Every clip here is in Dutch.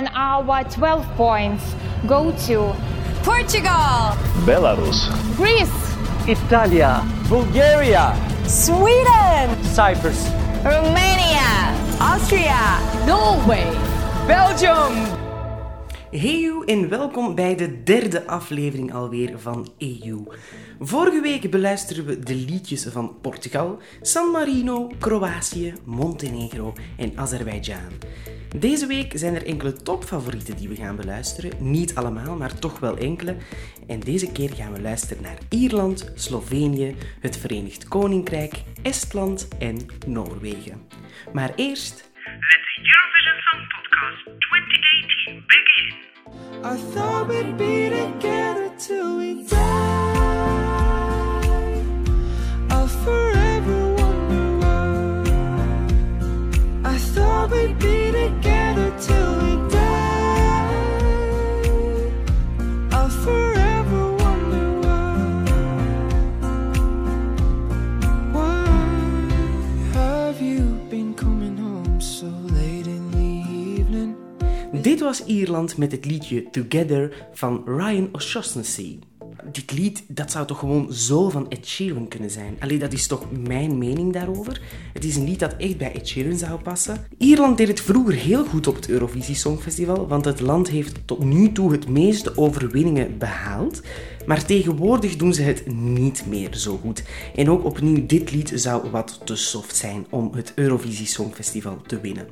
and our 12 points go to Portugal, Belarus, Greece, Italia, Bulgaria, Sweden, Cyprus, Romania, Austria, Norway, Belgium. Hey en welkom bij de derde aflevering alweer van EU. Vorige week beluisteren we de liedjes van Portugal, San Marino, Kroatië, Montenegro en Azerbeidzjan. Deze week zijn er enkele topfavorieten die we gaan beluisteren. Niet allemaal, maar toch wel enkele. En deze keer gaan we luisteren naar Ierland, Slovenië, het Verenigd Koninkrijk, Estland en Noorwegen. Maar eerst Let 2018 begin. I thought we'd be together till Dit was Ierland met het liedje Together van Ryan O'Shaughnessy. Dit lied, dat zou toch gewoon zo van Ed Sheeran kunnen zijn? Allee, dat is toch mijn mening daarover? Het is een lied dat echt bij Ed Sheeran zou passen. Ierland deed het vroeger heel goed op het Eurovisie Songfestival, want het land heeft tot nu toe het meeste overwinningen behaald. Maar tegenwoordig doen ze het niet meer zo goed. En ook opnieuw, dit lied zou wat te soft zijn om het Eurovisie Songfestival te winnen.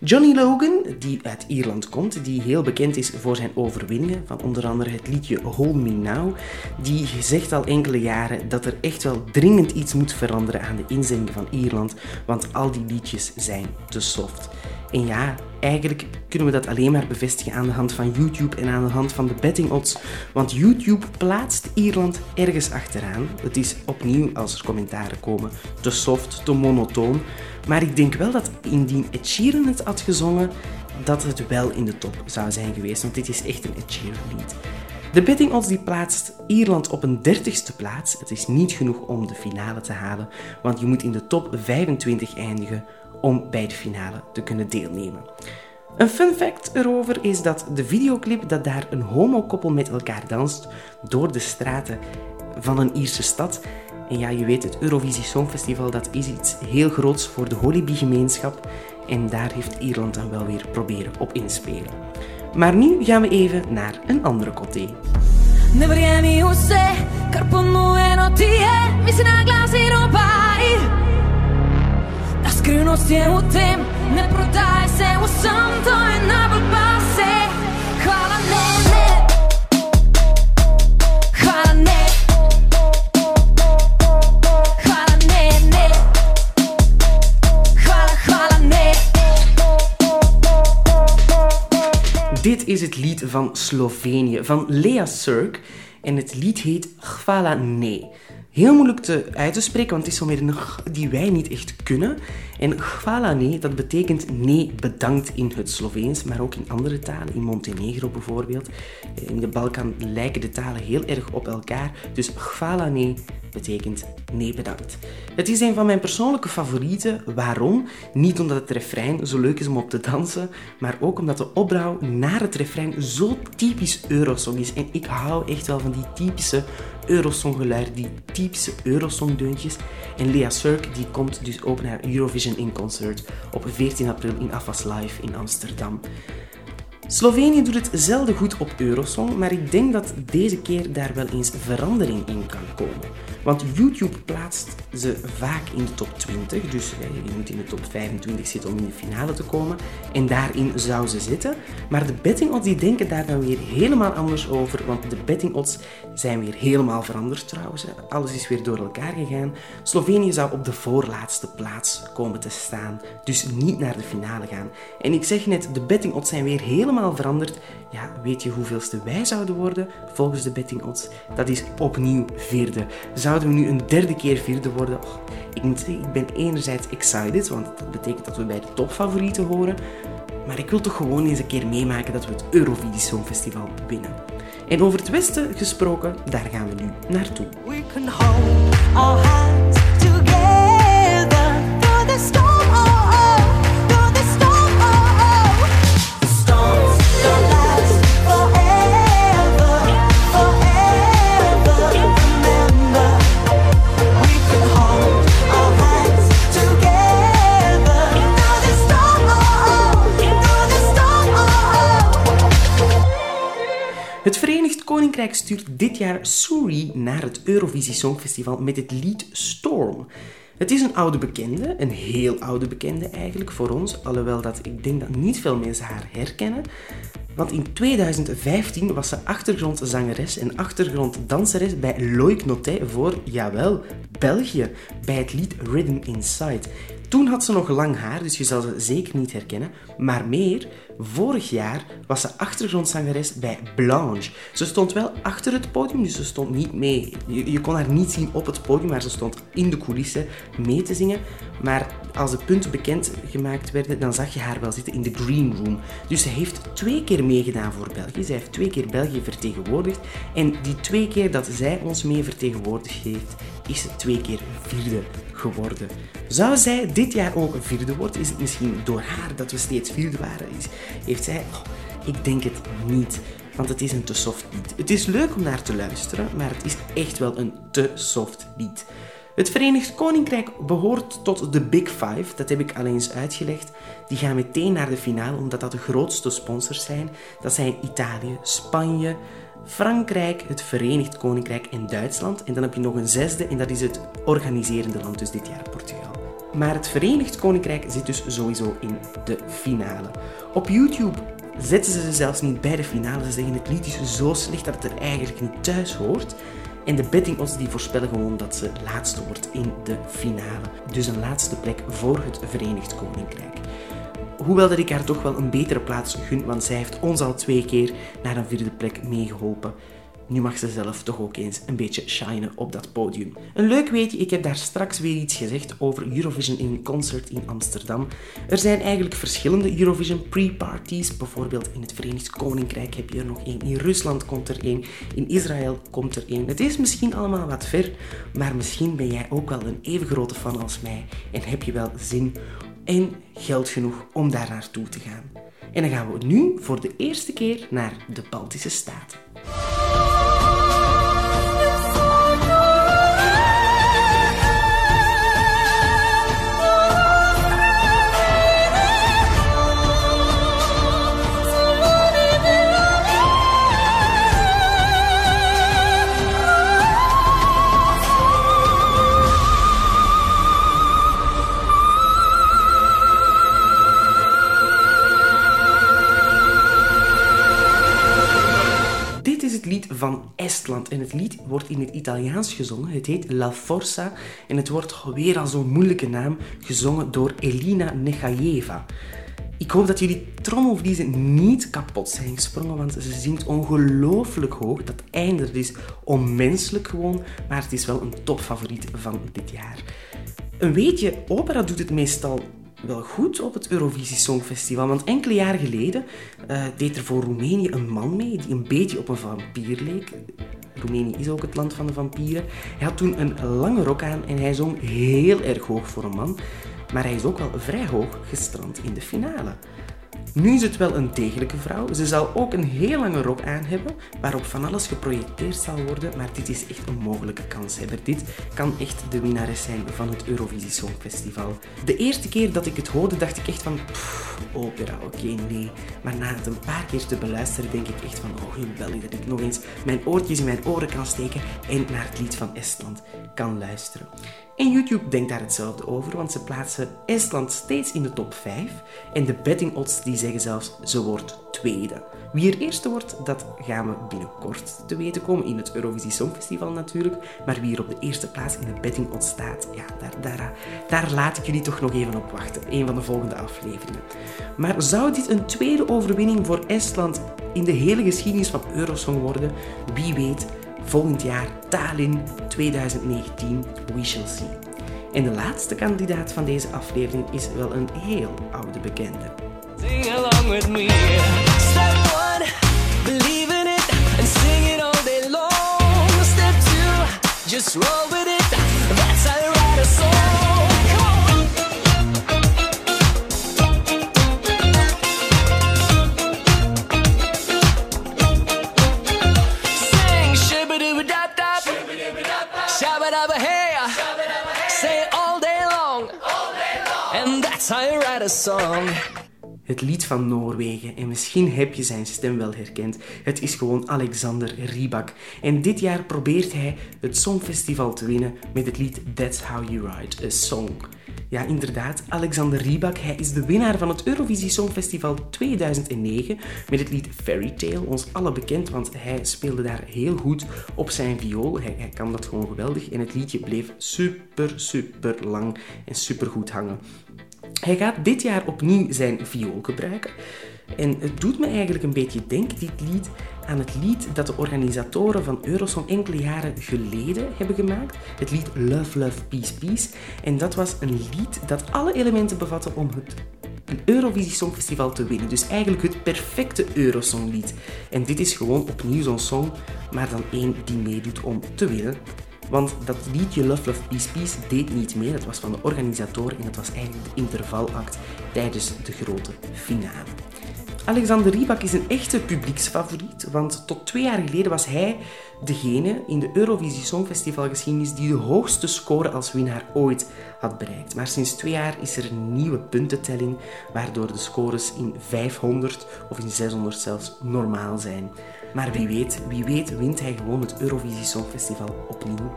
Johnny Logan, die uit Ierland komt, die heel bekend is voor zijn overwinningen, van onder andere het liedje Hold Me Now, die zegt al enkele jaren dat er echt wel dringend iets moet veranderen aan de inzending van Ierland, want al die liedjes zijn te soft. En ja, eigenlijk kunnen we dat alleen maar bevestigen aan de hand van YouTube en aan de hand van de betting odds. Want YouTube plaatst Ierland ergens achteraan. Het is opnieuw, als er commentaren komen, te soft, te monotoon. Maar ik denk wel dat indien Ed Sheeran het had gezongen, dat het wel in de top zou zijn geweest. Want dit is echt een Ed Sheeran lied. De betting die plaatst Ierland op een dertigste plaats. Het is niet genoeg om de finale te halen, want je moet in de top 25 eindigen om bij de finale te kunnen deelnemen. Een fun fact erover is dat de videoclip dat daar een homokoppel met elkaar danst door de straten van een Ierse stad. En ja, je weet, het Eurovisie Songfestival dat is iets heel groots voor de Holibi-gemeenschap. En daar heeft Ierland dan wel weer proberen op inspelen. Maar nu gaan we even naar een andere coté. Ne se. Is het lied van Slovenië, van Lea Surk. En het lied heet Hvala Ne. Heel moeilijk te uit te spreken, want het is zo meer een g die wij niet echt kunnen. En Hvala Ne, dat betekent nee bedankt in het Sloveens, maar ook in andere talen, in Montenegro bijvoorbeeld. In de Balkan lijken de talen heel erg op elkaar. Dus Hvala Ne betekent nee bedankt. Het is een van mijn persoonlijke favorieten. Waarom? Niet omdat het refrein zo leuk is om op te dansen, maar ook omdat de opbouw naar het refrein zo typisch Eurosong is. En ik hou echt wel van die typische Eurosonggeluiden, die typische Eurosongdeuntjes. En Lea Surk die komt dus ook naar Eurovision in Concert op 14 april in Afas Live in Amsterdam. Slovenië doet het zelden goed op Eurosong, maar ik denk dat deze keer daar wel eens verandering in kan komen. Want YouTube plaatst ze vaak in de top 20, dus eh, je moet in de top 25 zitten om in de finale te komen. En daarin zou ze zitten. Maar de betting odds die denken daar dan weer helemaal anders over, want de betting odds zijn weer helemaal veranderd trouwens. Alles is weer door elkaar gegaan. Slovenië zou op de voorlaatste plaats komen te staan, dus niet naar de finale gaan. En ik zeg net, de betting odds zijn weer helemaal veranderd. Ja, weet je hoeveelste wij zouden worden volgens de betting odds? Dat is opnieuw vierde. Zouden we nu een derde keer vierde worden? Ik moet zeggen, ik ben enerzijds excited, want dat betekent dat we bij de topfavorieten horen. Maar ik wil toch gewoon eens een keer meemaken dat we het Eurovisie Songfestival winnen. En over het Westen gesproken, daar gaan we nu naartoe. Koninkrijk stuurt dit jaar Suri naar het Eurovisie Songfestival met het lied Storm. Het is een oude bekende, een heel oude bekende eigenlijk voor ons, alhoewel dat ik denk dat niet veel mensen haar herkennen. Want in 2015 was ze achtergrondzangeres en achtergronddanseres bij Loïc Notet voor, jawel, België, bij het lied Rhythm Inside. Toen had ze nog lang haar, dus je zal ze zeker niet herkennen. Maar meer, vorig jaar was ze achtergrondzangeres bij Blanche. Ze stond wel achter het podium, dus ze stond niet mee. Je, kon haar niet zien op het podium, maar ze stond in de coulissen mee te zingen. Maar als de punten bekend gemaakt werden, dan zag je haar wel zitten in de green room. Dus ze heeft twee keer meegedaan voor België. Zij heeft twee keer België vertegenwoordigd. En die twee keer dat zij ons mee vertegenwoordigd heeft, is ze twee keer vierde geworden. Zou zij dit jaar ook een vierde worden? Is het misschien door haar dat we steeds vierde waren? Is, heeft zij... Ik denk het niet. Want het is een te soft lied. Het is leuk om naar te luisteren, maar het is echt wel een te soft lied. Het Verenigd Koninkrijk behoort tot de Big Five, dat heb ik al eens uitgelegd. Die gaan meteen naar de finale omdat dat de grootste sponsors zijn. Dat zijn Italië, Spanje, Frankrijk, het Verenigd Koninkrijk en Duitsland. En dan heb je nog een zesde en dat is het organiserende land, dus dit jaar Portugal. Maar het Verenigd Koninkrijk zit dus sowieso in de finale. Op YouTube zetten ze ze zelfs niet bij de finale. Ze zeggen het lied is zo slecht dat het er eigenlijk niet thuis hoort. En de betting odds die voorspellen gewoon dat ze laatste wordt in de finale. Dus een laatste plek voor het Verenigd Koninkrijk. Hoewel dat ik haar toch wel een betere plaats gun, want zij heeft ons al twee keer naar een vierde plek meegeholpen. Nu mag ze zelf toch ook eens een beetje shinen op dat podium. Een leuk weetje, ik heb daar straks weer iets gezegd over Eurovision in Concert in Amsterdam. Er zijn eigenlijk verschillende Eurovision pre-parties. Bijvoorbeeld in het Verenigd Koninkrijk heb je er nog één. In Rusland komt er één. In Israël komt er één. Het is misschien allemaal wat ver, maar misschien ben jij ook wel een even grote fan als mij. En heb je wel zin en geld genoeg om daar naartoe te gaan. En dan gaan we nu voor de eerste keer naar de Baltische Staten. Estland en het lied wordt in het Italiaans gezongen. Het heet La Forza en het wordt weer al zo'n moeilijke naam gezongen door Elina Nechajeva. Ik hoop dat jullie trommelvliezen niet kapot zijn gesprongen, want ze zingt ongelooflijk hoog. Dat einde is onmenselijk gewoon, maar het is wel een topfavoriet van dit jaar. Een weetje, opera doet het meestal wel goed op het Eurovisie Songfestival. Want enkele jaren geleden eh, deed er voor Roemenië een man mee die een beetje op een vampier leek. Roemenië is ook het land van de vampieren. Hij had toen een lange rok aan en hij zong heel erg hoog voor een man. Maar hij is ook wel vrij hoog gestrand in de finale. Nu is het wel een degelijke vrouw. Ze zal ook een heel lange rok aan hebben, waarop van alles geprojecteerd zal worden. Maar dit is echt een mogelijke kanshebber. Dit kan echt de winnares zijn van het Eurovisie Songfestival. De eerste keer dat ik het hoorde, dacht ik echt van... opera, oké, nee. Maar na het een paar keer te beluisteren, denk ik echt van... Oh, geweldig dat ik nog eens mijn oortjes in mijn oren kan steken en naar het lied van Estland kan luisteren. En YouTube denkt daar hetzelfde over, want ze plaatsen Estland steeds in de top 5. En de betting odds die zeggen zelfs ze wordt tweede. Wie er eerste wordt, dat gaan we binnenkort te weten komen in het Eurovisie Songfestival natuurlijk. Maar wie er op de eerste plaats in de betting odds staat, ja, daar, daar, daar laat ik jullie toch nog even op wachten. Een van de volgende afleveringen. Maar zou dit een tweede overwinning voor Estland in de hele geschiedenis van Eurosong worden? Wie weet volgend jaar Tallinn 2019. We shall see. En de laatste kandidaat van deze aflevering is wel een heel oude bekende. With me. Step one, believe in it and sing it all day long. Step two, just roll with it. That's how you write a song. Sing shibba-dibba-dap-dap. Shabba-dabba-hey. Uh. Say it all day long. And that's how you write a song. Het lied van Noorwegen. En misschien heb je zijn stem wel herkend. Het is gewoon Alexander Rybak. En dit jaar probeert hij het Songfestival te winnen met het lied That's How You Write a Song. Ja, inderdaad, Alexander Rybak. Hij is de winnaar van het Eurovisie Songfestival 2009 met het lied Fairy Tale. Ons alle bekend, want hij speelde daar heel goed op zijn viool. Hij, hij kan dat gewoon geweldig. En het liedje bleef super, super lang en super goed hangen. Hij gaat dit jaar opnieuw zijn viool gebruiken. En het doet me eigenlijk een beetje denken, dit lied, aan het lied dat de organisatoren van Eurosong enkele jaren geleden hebben gemaakt. Het lied Love, Love, Peace, Peace. En dat was een lied dat alle elementen bevatte om het een Eurovisie Songfestival te winnen. Dus eigenlijk het perfecte Eurosonglied. En dit is gewoon opnieuw zo'n song, maar dan één die meedoet om te winnen. Want dat liedje Love Love Peace Peace deed niet mee. Dat was van de organisator en dat was eigenlijk de intervalact tijdens de grote finale. Alexander Rybak is een echte publieksfavoriet, want tot twee jaar geleden was hij degene in de Eurovisie Songfestival geschiedenis die de hoogste score als winnaar ooit had bereikt. Maar sinds twee jaar is er een nieuwe puntentelling, waardoor de scores in 500 of in 600 zelfs normaal zijn. Maar wie weet, wie weet wint hij gewoon het Eurovisie Songfestival opnieuw.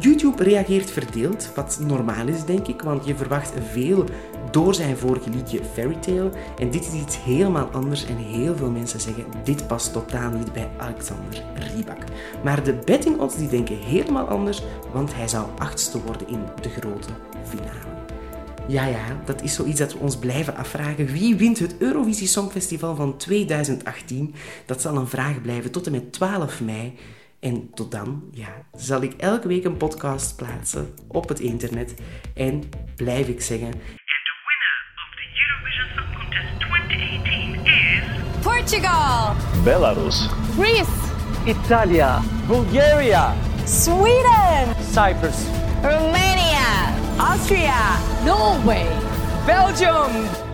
YouTube reageert verdeeld, wat normaal is denk ik, want je verwacht veel door zijn vorige liedje Fairy Tale. En dit is iets helemaal anders en heel veel mensen zeggen dit past totaal niet bij Alexander Rybak. Maar de betting odds die denken helemaal anders, want hij zou achtste worden in de grote finale. Ja, ja, dat is zoiets dat we ons blijven afvragen. Wie wint het Eurovisie Songfestival van 2018? Dat zal een vraag blijven tot en met 12 mei. En tot dan, ja, zal ik elke week een podcast plaatsen op het internet. En blijf ik zeggen, And the winner of the Eurovision Song Contest 2018 is... Portugal. Belarus. Greece, Italia. Bulgaria. Sweden. Cyprus. Romania. Austria. Norway. Belgium.